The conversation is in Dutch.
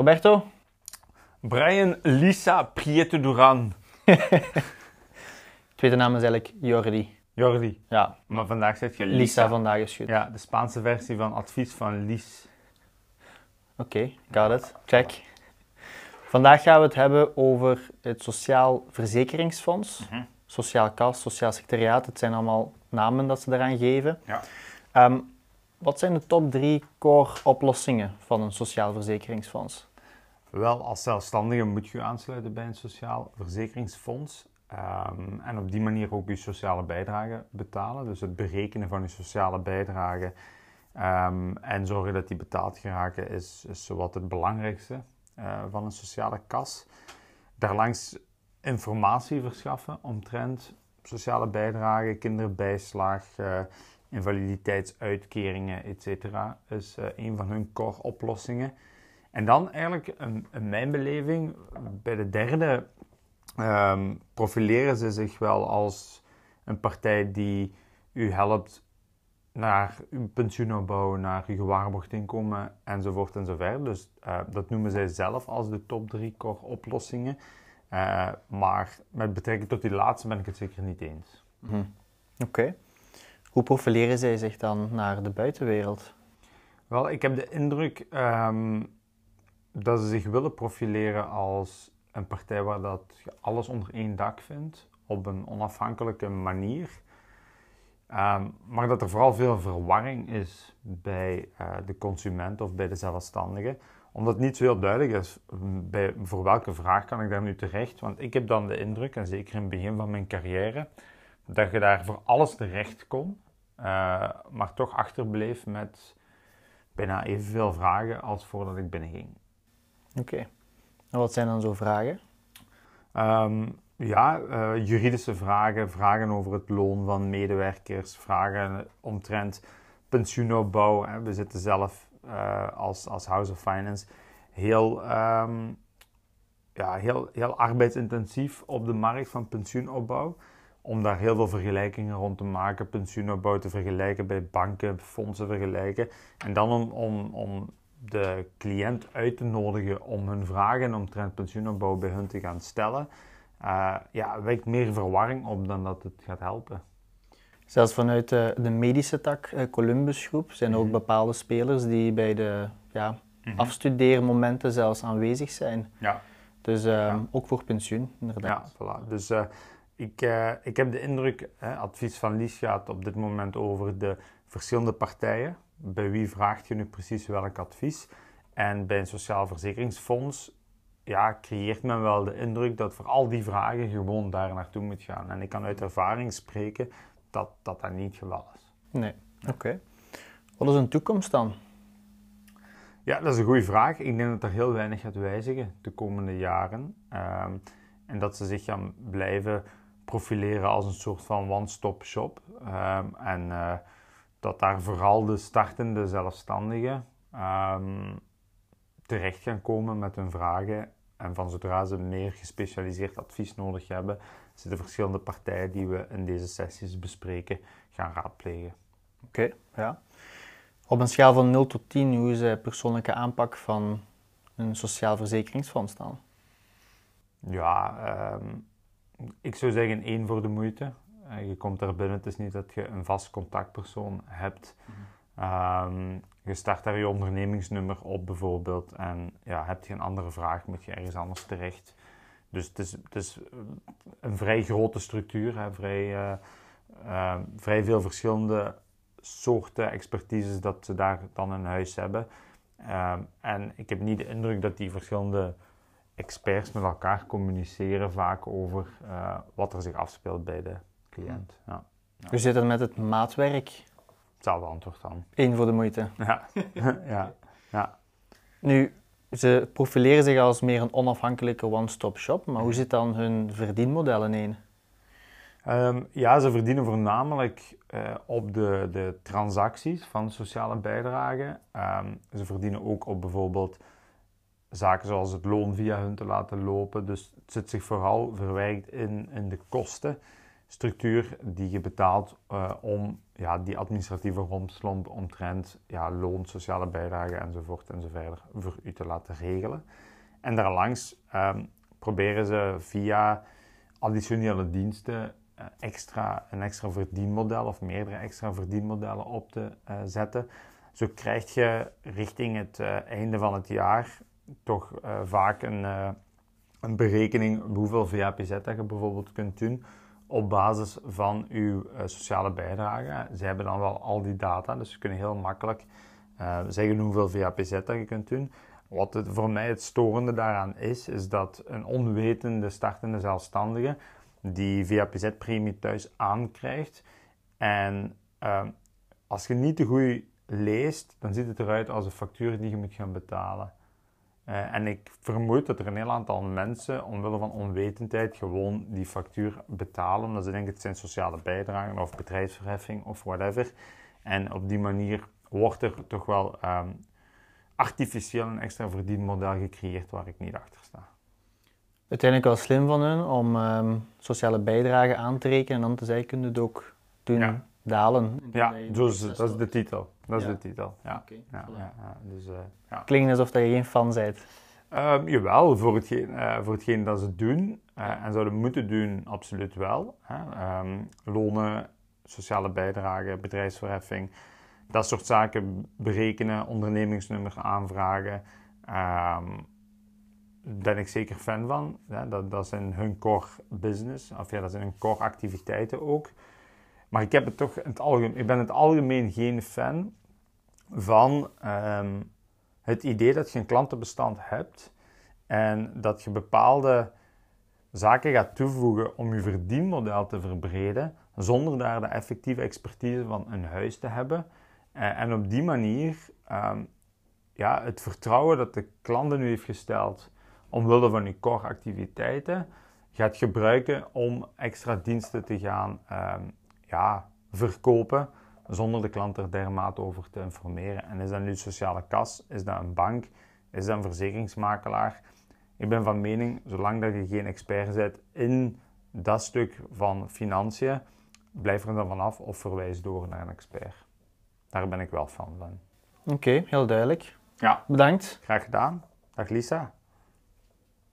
Roberto? Brian Lisa Prieto Duran. Tweede naam is eigenlijk Jordi. Jordi. Ja. Maar vandaag zit je Lisa. Lisa vandaag is goed. Ja, de Spaanse versie van advies van Lies. Oké, got it. Check. Vandaag gaan we het hebben over het Sociaal Verzekeringsfonds. Mhm. Sociaal Kas, Sociaal Secretariaat. Het zijn allemaal namen dat ze daaraan geven. Ja. Ehm, wat zijn de top drie core oplossingen van een Sociaal Verzekeringsfonds? Wel, als zelfstandige moet je aansluiten bij een sociaal verzekeringsfonds. Ehm, en op die manier ook je sociale bijdrage betalen. Dus het berekenen van je sociale bijdrage ehm, en zorgen dat die betaald geraken is, is zowat het belangrijkste eh, van een sociale kas. Daarlangs informatie verschaffen omtrent sociale bijdrage, kinderbijslag, eh, invaliditeitsuitkeringen, etc. is eh, een van hun core oplossingen. En dan eigenlijk, in, in mijn beleving, bij de derde ehm, profileren ze zich wel als een partij die u helpt naar uw pensioenopbouw, naar uw gewaarborgd inkomen enzovoort enzoverder. Dus eh, dat noemen zij zelf als de top drie core oplossingen. Eh, maar met betrekking tot die laatste ben ik het zeker niet eens. Oké. Hoe profileren zij zich dan naar de buitenwereld? Wel, ik heb de indruk ehm, dat ze zich willen profileren als een partij waar dat je alles onder één dak vindt, op een onafhankelijke manier. Ehm, maar dat er vooral veel verwarring is bij eh, de consument of bij de zelfstandige, omdat het niet zo heel duidelijk is mm, bij, voor welke vraag kan ik daar nu terecht. Want ik heb dan de indruk, en zeker in het begin van mijn carrière, dat je daar voor alles terecht kon, eh, maar toch achterbleef met bijna evenveel vragen als voordat ik binnenging. Oké. En wat zijn dan zo vragen? Ehm, ja, eh, juridische vragen, vragen over het loon van medewerkers, vragen omtrent pensioenopbouw. Hè. We zitten zelf eh, als, als House of Finance heel, ehm, ja, heel, heel arbeidsintensief op de markt van pensioenopbouw. Om daar heel veel vergelijkingen rond te maken, pensioenopbouw te vergelijken bij banken, fondsen vergelijken. En dan om, om, om de cliënt uit te nodigen om hun vragen omtrent pensioenopbouw bij hun te gaan stellen, uh, ja, wekt meer verwarring op dan dat het gaat helpen. Zelfs vanuit de, de medische tak, eh, Columbus Groep, zijn er ook bepaalde spelers die bij de ja, afstudeermomenten zelfs aanwezig zijn. Ja. Dus uh, ook voor pensioen, inderdaad. Ja, voilà. Dus uh, ik, uh, ik heb de indruk, hè, advies van Lies gaat op dit moment over de verschillende partijen. Bij wie vraagt je nu precies welk advies? En bij een sociaal verzekeringsfonds ja, creëert men wel de indruk dat voor al die vragen gewoon daar naartoe moet gaan. En ik kan uit ervaring spreken dat dat, dat niet het geval is. Nee, oké. Okay. Wat is een toekomst dan? Ja, dat is een goede vraag. Ik denk dat er heel weinig gaat wijzigen de komende jaren. Um, en dat ze zich gaan blijven profileren als een soort van one-stop shop. Um, en uh, dat daar vooral de startende zelfstandigen um, terecht gaan komen met hun vragen. En van zodra ze meer gespecialiseerd advies nodig hebben, ze de verschillende partijen die we in deze sessies bespreken gaan raadplegen. Oké, okay, ja. Op een schaal van 0 tot 10, hoe is de persoonlijke aanpak van een sociaal verzekeringsfonds dan? Ja, um, ik zou zeggen één voor de moeite. Uh, je komt daar binnen, het is niet dat je een vast contactpersoon hebt. Mm-hmm. Um, je start daar je ondernemingsnummer op bijvoorbeeld en ja, heb je een andere vraag, moet je ergens anders terecht. Dus het is, het is een vrij grote structuur, hè, vrij, uh, uh, vrij veel verschillende soorten expertises dat ze daar dan in huis hebben. Uh, en ik heb niet de indruk dat die verschillende experts met elkaar communiceren vaak over wat er zich afspeelt bij de cliënt. Ja. Ja. Hoe zit het met het maatwerk? Hetzelfde antwoord dan. Eén voor de moeite. Ja. ja. ja. Nu, ze profileren zich als meer een onafhankelijke one-stop shop, maar hoe zit dan hun verdienmodel in? Um, ja, ze verdienen voornamelijk uh, op de, de transacties van sociale bijdrage. Um, ze verdienen ook op bijvoorbeeld zaken zoals het loon via hun te laten lopen. Dus het zit zich vooral verwerkt in, in de kostenstructuur die je betaalt uh, om ja, die administratieve rompslomp omtrent ja, loon, sociale bijdragen enzovoort enzovoort voor u te laten regelen. En daarlangs um, proberen ze via additionele diensten uh, extra, een extra verdienmodel of meerdere extra verdienmodellen op te uh, zetten. Zo krijg je richting het einde van het jaar toch vaak een, een berekening hoeveel VAPZ dat je bijvoorbeeld kunt doen op basis van uw uh, sociale bijdrage. Ze hebben dan wel al die data, dus ze kunnen heel makkelijk uh, zeggen hoeveel VAPZ dat je kunt doen. Wat voor mij het storende daaraan is, is dat een onwetende startende zelfstandige die VAPZ-premie thuis aankrijgt. En uh, als je niet te goed leest, dan ziet het eruit als een factuur die je moet gaan betalen. Uh, en ik vermoed dat er een heel aantal mensen, omwille van onwetendheid, gewoon die factuur betalen. Omdat ze denken het zijn sociale bijdragen of bedrijfsverheffing of whatever. En op die manier wordt er toch wel um, artificieel een extra verdienmodel gecreëerd waar ik niet achter sta. Uiteindelijk wel slim van hun om um, sociale bijdragen aan te rekenen en dan te zeggen, kunnen het ook doen Ja. dalen. Ja, is, dat is de titel. Dat is de titel. Ja. Oké, Ja, voilà. Dus, eh, ja. Klinkt alsof dat je geen fan bent. Ehm, jawel, voor hetgeen, eh, voor hetgeen dat ze doen eh, en zouden moeten doen, absoluut wel. Hè. Ehm, lonen, sociale bijdrage, bedrijfsverheffing, dat soort zaken berekenen, ondernemingsnummer aanvragen. Ehm ben ik zeker fan van. Ja, dat, dat zijn hun core business, of ja, dat zijn hun core activiteiten ook. Maar ik, heb het toch in het algemeen, ik ben in het algemeen geen fan van ehm, het idee dat je een klantenbestand hebt en dat je bepaalde zaken gaat toevoegen om je verdienmodel te verbreden, zonder daar de effectieve expertise van een huis te hebben. Eh, en op die manier ehm, ja, het vertrouwen dat de klant in u heeft gesteld omwille van uw core activiteiten gaat gebruiken om extra diensten te gaan ehm, ja, verkopen zonder de klant er dermate over te informeren. En is dat nu sociale kas? Is dat een bank? Is dat een verzekeringsmakelaar? Ik ben van mening, zolang dat je geen expert bent in dat stuk van financiën, blijf er dan vanaf of verwijs door naar een expert. Daar ben ik wel fan van. Oké, heel duidelijk. Ja, Bedankt. graag gedaan. Dag Lisa.